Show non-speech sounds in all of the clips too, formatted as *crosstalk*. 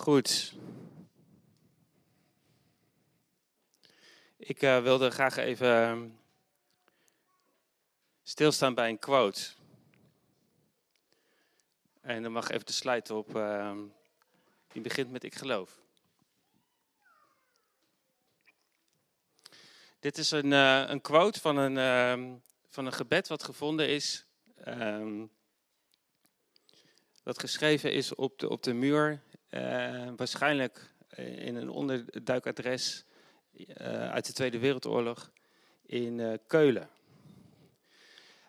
Goed. Ik uh, wilde graag even ehm, stilstaan bij een quote. En dan mag even de slide op. Uh, die begint met ik geloof. Dit is een, uh, een quote van een, uh, van een gebed wat gevonden is. Um, wat geschreven is op de, op de muur. Uh, waarschijnlijk in een onderduikadres uit de Tweede Wereldoorlog in Keulen.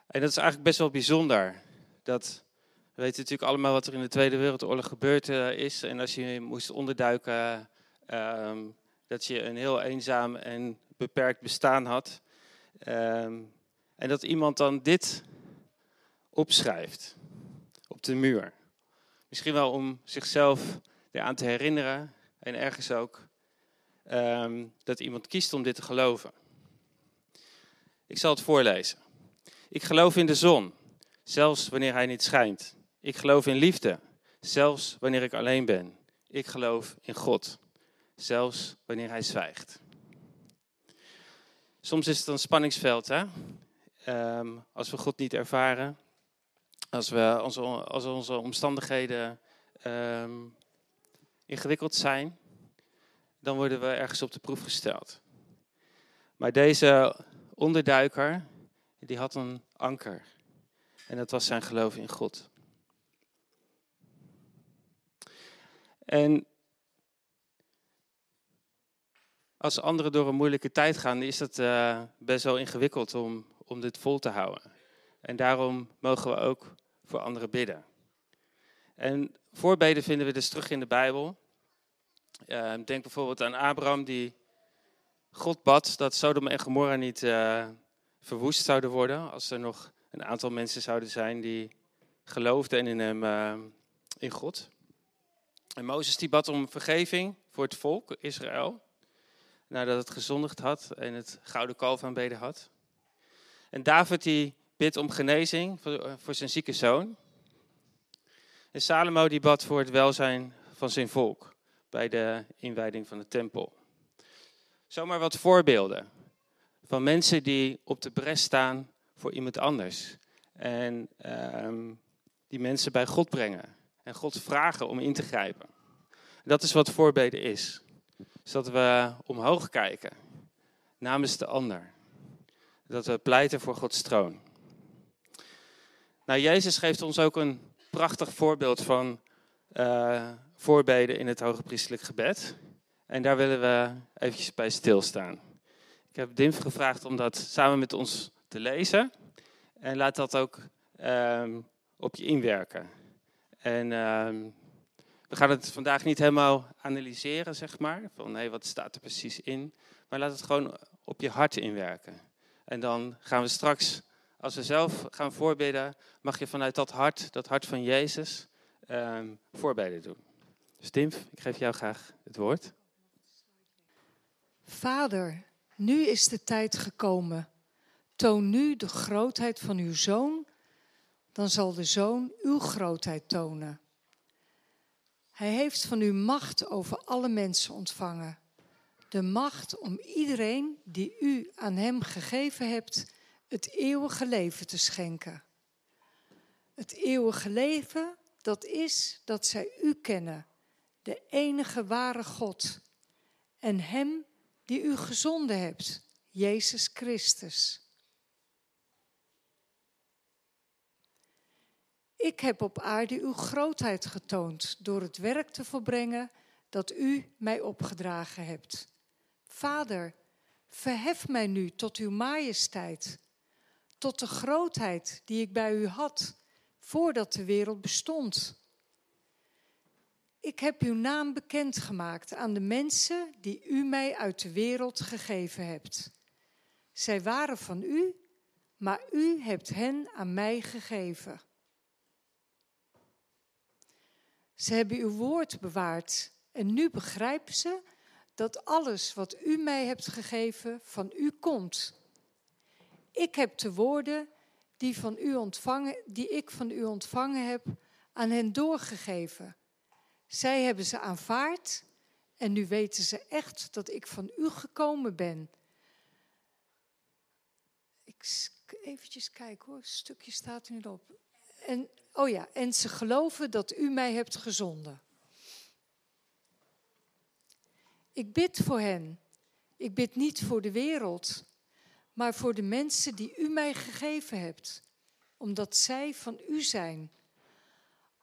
En dat is eigenlijk best wel bijzonder. Dat, we weten natuurlijk allemaal wat er in de Tweede Wereldoorlog gebeurd is. En als je moest onderduiken, uh, dat je een heel eenzaam en beperkt bestaan had. Um, en dat iemand dan dit opschrijft op de muur. Misschien wel om zichzelf eraan te herinneren en ergens ook um, dat iemand kiest om dit te geloven. Ik zal het voorlezen. Ik geloof in de zon, zelfs wanneer hij niet schijnt. Ik geloof in liefde, zelfs wanneer ik alleen ben. Ik geloof in God, zelfs wanneer hij zwijgt. Soms is het een spanningsveld, hè? Um, als we God niet ervaren, als, we, als, als onze omstandigheden um, ingewikkeld zijn, dan worden we ergens op de proef gesteld. Maar deze onderduiker, die had een anker. En dat was zijn geloof in God. En als anderen door een moeilijke tijd gaan, is het uh, best wel ingewikkeld om, om dit vol te houden. En daarom mogen we ook voor anderen bidden. En voorbeden vinden we dus terug in de Bijbel. Uh, denk bijvoorbeeld aan Abraham die God bad dat Sodom en Gomorra niet uh, verwoest zouden worden. Als er nog een aantal mensen zouden zijn die geloofden in hem, in God. En Mozes die bad om vergeving voor het volk Israël nadat het gezondigd had en het gouden kalf aanbeden had. En David die bidt om genezing voor, eh, voor zijn zieke zoon. En Salomo die bad voor het welzijn van zijn volk bij de inwijding van de tempel. Zomaar wat voorbeelden van mensen die op de bres staan voor iemand anders. En um, die mensen bij God brengen. En God vragen om in te grijpen. Dat is wat voorbeden is is dat we omhoog kijken namens de ander. Dat we pleiten voor Gods troon. Nou, Jezus geeft ons ook een prachtig voorbeeld van uh, voorbeden in het hoge priestelijk gebed. En daar willen we eventjes bij stilstaan. Ik heb Dimf gevraagd om dat samen met ons te lezen. En laat dat ook um, op je inwerken. En um, we gaan het vandaag niet helemaal analyseren, zeg maar. Van hé, wat staat er precies in? Maar laat het gewoon op je hart inwerken. En dan gaan we straks, als we zelf gaan voorbidden, mag je vanuit dat hart, dat hart van Jezus, um, doen. Tim, ik geef jou graag het woord. Vader, nu is de tijd gekomen. Toon nu de grootheid van uw zoon, dan zal de zoon uw grootheid tonen. Hij heeft van u macht over alle mensen ontvangen. De macht om iedereen die u aan hem gegeven hebt, het eeuwige leven te schenken. Het eeuwige leven, dat is dat zij u kennen, de enige ware God, en hem die u gezonden hebt, Jezus Christus. Ik heb op aarde uw grootheid getoond door het werk te volbrengen dat u mij opgedragen hebt. Vader, verhef mij nu tot uw majesteit, tot de grootheid die ik bij u had voordat de wereld bestond. Ik heb uw naam bekendgemaakt aan de mensen die u mij uit de wereld gegeven hebt. Zij waren van u, maar u hebt hen aan mij gegeven. Ze hebben uw woord bewaard en nu begrijpen ze dat alles wat u mij hebt gegeven van u komt. Ik heb de woorden die, van u ontvangen, die ik van u ontvangen heb aan hen doorgegeven. Zij hebben ze aanvaard en nu weten ze echt dat ik van u gekomen ben. Ik eventjes kijken hoor, een stukje staat niet op. En, oh ja, en ze geloven dat u mij hebt gezonden. Ik bid voor hen. Ik bid niet voor de wereld, maar voor de mensen die u mij gegeven hebt, omdat zij van u zijn.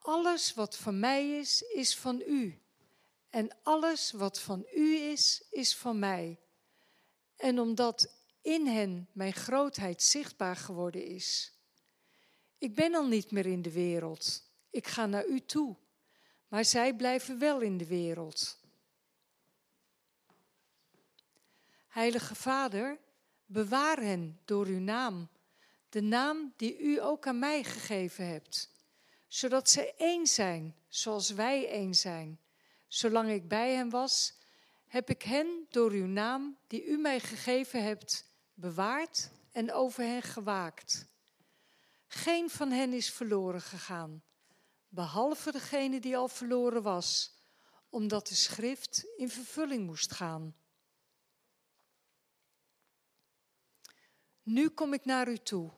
Alles wat van mij is, is van u. En alles wat van u is, is van mij. En omdat in hen mijn grootheid zichtbaar geworden is. Ik ben al niet meer in de wereld. Ik ga naar u toe. Maar zij blijven wel in de wereld. Heilige Vader, bewaar hen door uw naam, de naam die u ook aan mij gegeven hebt, zodat ze één zijn, zoals wij één zijn. Zolang ik bij hen was, heb ik hen door uw naam die u mij gegeven hebt, bewaard en over hen gewaakt. Geen van hen is verloren gegaan, behalve degene die al verloren was, omdat de schrift in vervulling moest gaan. Nu kom ik naar u toe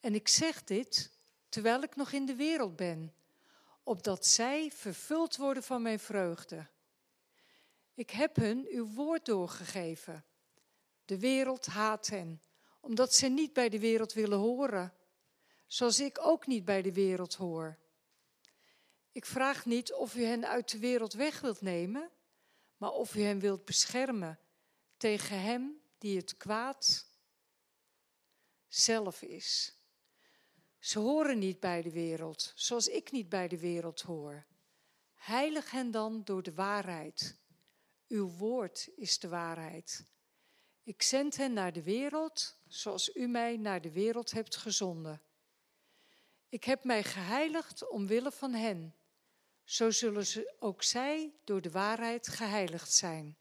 en ik zeg dit terwijl ik nog in de wereld ben, opdat zij vervuld worden van mijn vreugde. Ik heb hun uw woord doorgegeven. De wereld haat hen, omdat ze niet bij de wereld willen horen, zoals ik ook niet bij de wereld hoor. Ik vraag niet of u hen uit de wereld weg wilt nemen, maar of u hen wilt beschermen tegen hem die het kwaad zelf is. Ze horen niet bij de wereld, zoals ik niet bij de wereld hoor. Heilig hen dan door de waarheid. Uw woord is de waarheid. Ik zend hen naar de wereld, zoals u mij naar de wereld hebt gezonden. Ik heb mij geheiligd omwille van hen. Zo zullen ze ook zij door de waarheid geheiligd zijn.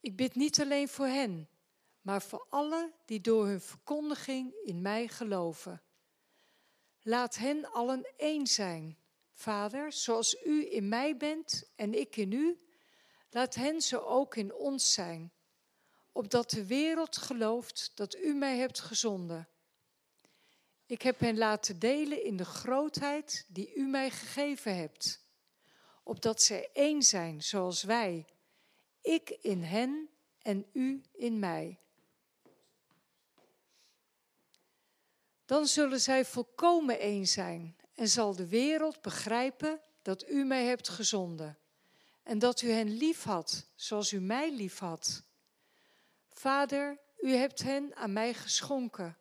Ik bid niet alleen voor hen, maar voor alle die door hun verkondiging in mij geloven. Laat hen allen één zijn, Vader, zoals u in mij bent en ik in u. Laat hen zo ook in ons zijn, opdat de wereld gelooft dat u mij hebt gezonden. Ik heb hen laten delen in de grootheid die u mij gegeven hebt, opdat zij één zijn zoals wij, ik in hen en u in mij. Dan zullen zij volkomen één zijn en zal de wereld begrijpen dat u mij hebt gezonden en dat u hen lief had zoals u mij lief had. Vader, u hebt hen aan mij geschonken.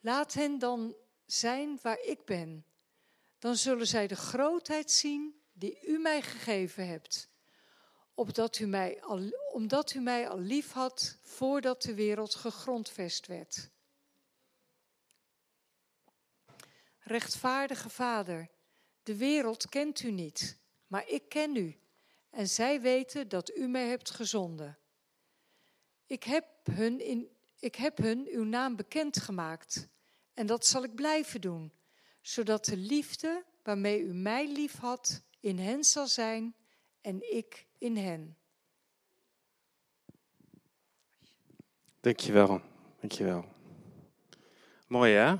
Laat hen dan zijn waar ik ben. Dan zullen zij de grootheid zien die u mij gegeven hebt, opdat u mij al, omdat u mij al lief had voordat de wereld gegrondvest werd. Rechtvaardige Vader, de wereld kent u niet, maar ik ken u en zij weten dat u mij hebt gezonden. Ik heb hun, in, ik heb hun uw naam bekendgemaakt en dat zal ik blijven doen, zodat de liefde waarmee u mij lief had in hen zal zijn en ik in hen. Dankjewel, dankjewel. Mooi hè?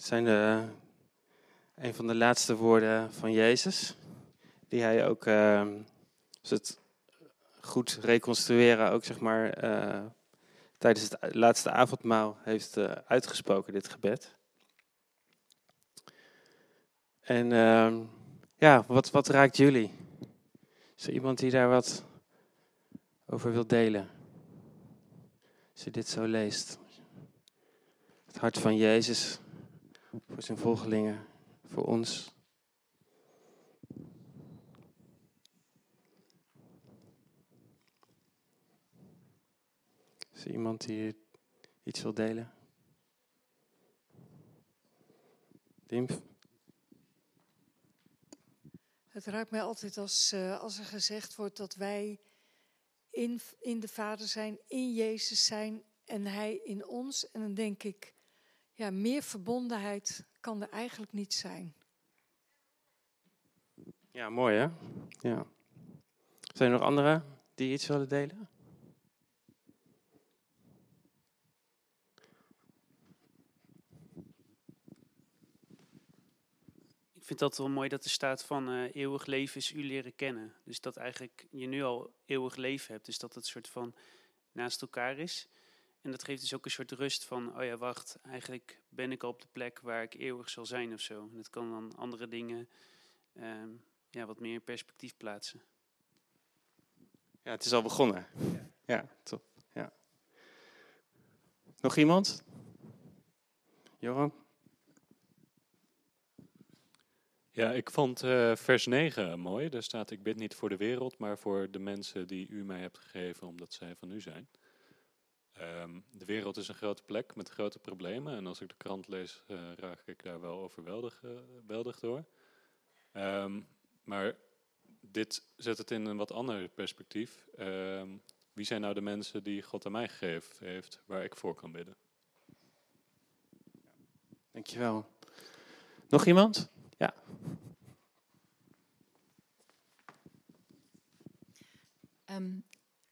Zijn de, een van de laatste woorden van Jezus, die hij ook, als het goed reconstrueren, ook zeg maar uh, tijdens het laatste avondmaal heeft uitgesproken, dit gebed. En ehm, ja, wat, wat raakt jullie? Is er iemand die daar wat over wil delen? Als je dit zo leest. Het hart van Jezus voor zijn volgelingen, voor ons. Is er iemand die iets wil delen? Dimf? Het raakt mij altijd als, uh, als er gezegd wordt dat wij in, in de Vader zijn, in Jezus zijn en Hij in ons. En dan denk ik, ja, meer verbondenheid kan er eigenlijk niet zijn. Ja, mooi hè? Ja. Zijn er nog anderen die iets willen delen? Ik vind dat wel mooi dat er staat van eh, eeuwig leven is u leren kennen. Dus dat eigenlijk je nu al eeuwig leven hebt. Dus dat het soort van naast elkaar is. En dat geeft dus ook een soort rust van, oh ja, wacht, eigenlijk ben ik al op de plek waar ik eeuwig zal zijn of zo. En het kan dan andere dingen ehm, ja, wat meer in perspectief plaatsen. Ja, het is al begonnen. Ja, top. Ja. Nog iemand? Johan? Ja, ik vond eh, vers 9 mooi. Daar staat: Ik bid niet voor de wereld, maar voor de mensen die u mij hebt gegeven, omdat zij van u zijn. Ehm, de wereld is een grote plek met grote problemen. En als ik de krant lees, uh, raak ik daar wel overweldigd door. Um, maar dit zet het in een wat ander perspectief. Ehm, wie zijn nou de mensen die God aan mij gegeven heeft, waar ik voor kan bidden? Dankjewel. Nog iemand? Ja. Um,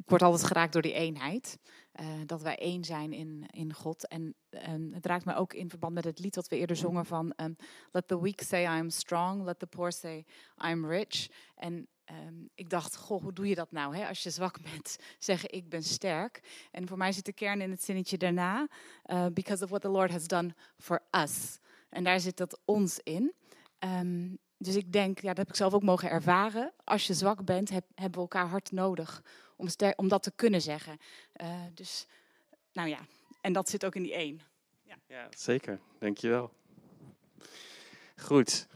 ik word altijd geraakt door die eenheid. Uh, dat wij één zijn in, in God. En um, het raakt me ook in verband met het lied dat we eerder zongen van... Um, let the weak say I'm strong, let the poor say I'm rich. En um, ik dacht, goh, hoe doe je dat nou? Hè? Als je zwak bent, *laughs* zeggen ik ben sterk. En voor mij zit de kern in het zinnetje daarna. Uh, because of what the Lord has done for us. En daar zit dat ons in. Dus ik denk, ja, dat heb ik zelf ook mogen ervaren. Als je zwak bent, heb, hebben we elkaar hard nodig om, dat te kunnen zeggen. Uh, dus, nou ja, en dat zit ook in die één. Ja, ja zeker. Dankjewel. Goed.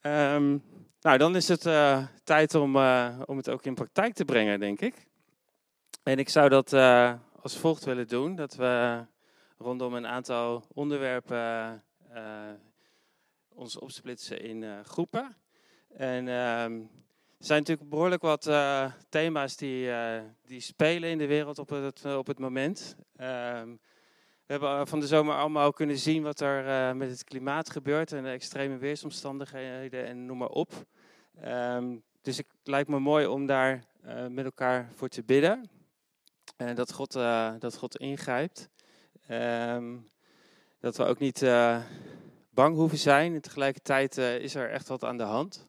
Um, nou, dan is het uh, tijd om, uh, om het ook in praktijk te brengen, denk ik. En ik zou dat als volgt willen doen: dat we rondom een aantal onderwerpen ons opsplitsen in groepen. En um, er zijn natuurlijk behoorlijk wat uh, thema's die, uh, die spelen in de wereld op het, op het moment. Um, we hebben van de zomer allemaal kunnen zien wat er met het klimaat gebeurt en de extreme weersomstandigheden en noem maar op. Um, dus het lijkt me mooi om daar met elkaar voor te bidden. En dat God, dat God ingrijpt. dat we ook niet bang hoeven zijn. En tegelijkertijd is er echt wat aan de hand.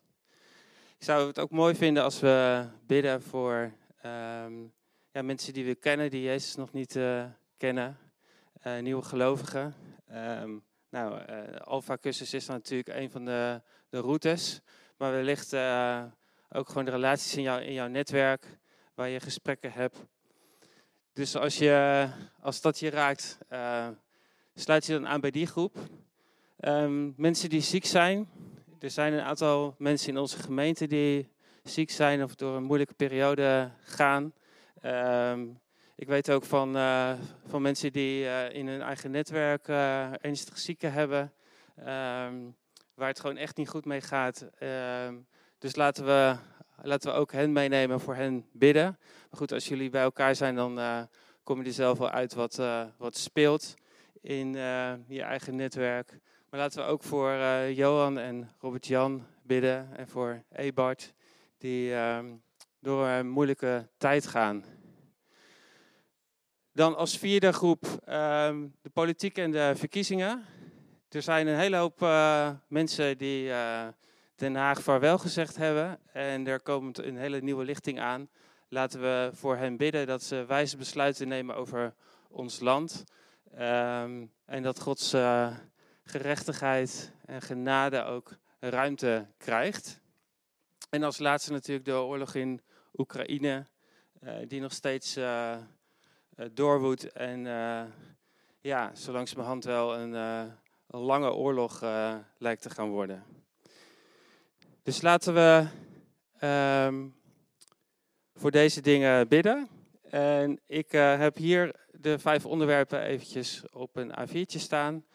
Ik zou het ook mooi vinden als we bidden voor um, ja, mensen die we kennen, die Jezus nog niet uh, kennen. Uh, nieuwe gelovigen. Um, nou, Alpha Cursus is natuurlijk een van de, de routes. Maar wellicht ook gewoon de relaties in, jou, in jouw netwerk, waar je gesprekken hebt. Dus als, je, als dat je raakt, sluit je dan aan bij die groep. Um, mensen die ziek zijn. Er zijn een aantal mensen in onze gemeente die ziek zijn of door een moeilijke periode gaan. Um, ik weet ook van, uh, van mensen die uh, in hun eigen netwerk uh, ernstig zieken hebben. Um, waar het gewoon echt niet goed mee gaat. dus laten we, laten we ook hen meenemen, voor hen bidden. Maar goed, als jullie bij elkaar zijn, dan kom je er zelf wel uit wat, wat speelt in je eigen netwerk. Maar laten we ook voor uh, Johan en Robert-Jan bidden en voor Ebart, die uh, door een moeilijke tijd gaan. Dan als vierde groep uh, de politiek en de verkiezingen. Er zijn een hele hoop uh, mensen die uh, Den Haag vaarwel gezegd hebben. En er komt een hele nieuwe lichting aan. Laten we voor hen bidden dat ze wijze besluiten nemen over ons land. Um, en dat Gods gerechtigheid en genade ook ruimte krijgt. En als laatste natuurlijk de oorlog in Oekraïne, uh, die nog steeds uh, doorwoedt. En uh, ja, zo langzamerhand wel een, een lange oorlog lijkt te gaan worden. Dus laten we um, voor deze dingen bidden. En ik heb hier de vijf onderwerpen eventjes op een A4'tje staan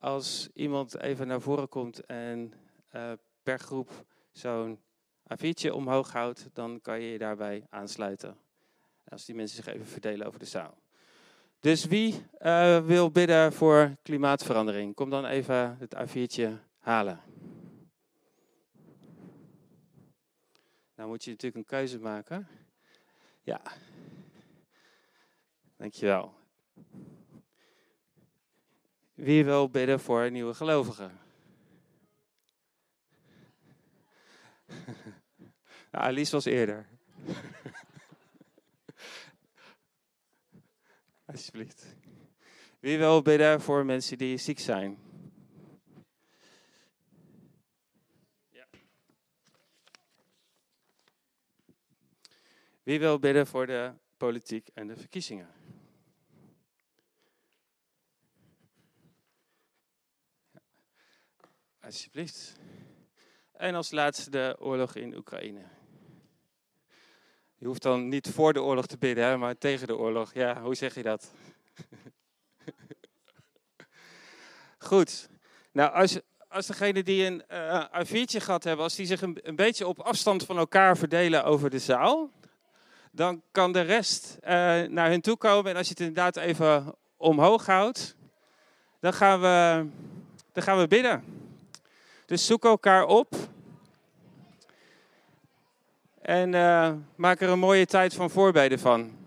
als iemand even naar voren komt en uh, per groep zo'n A4'tje omhoog houdt, dan kan je je daarbij aansluiten. Als die mensen zich even verdelen over de zaal. Dus wie uh, wil bidden voor klimaatverandering? Kom dan even het A4'tje halen. Nou moet je natuurlijk een keuze maken. Ja. Dankjewel. Wie wil bidden voor nieuwe gelovigen? *laughs* Nou, Alice was eerder. *laughs* Alsjeblieft. Wie wil bidden voor mensen die ziek zijn? Ja. Wie wil bidden voor de politiek en de verkiezingen? Alsjeblieft. En als laatste de oorlog in Oekraïne. Je hoeft dan niet voor de oorlog te bidden, hè, maar tegen de oorlog. Ja, hoe zeg je dat? *laughs* Goed. Nou, als, als degene die een uh, A4'tje gehad hebben, als die zich een, beetje op afstand van elkaar verdelen over de zaal, dan kan de rest uh, naar hen toe komen. En als je het inderdaad even omhoog houdt, dan gaan we, dan gaan we bidden. Dus zoek elkaar op. En uh, maak er een mooie tijd van voorbeden van.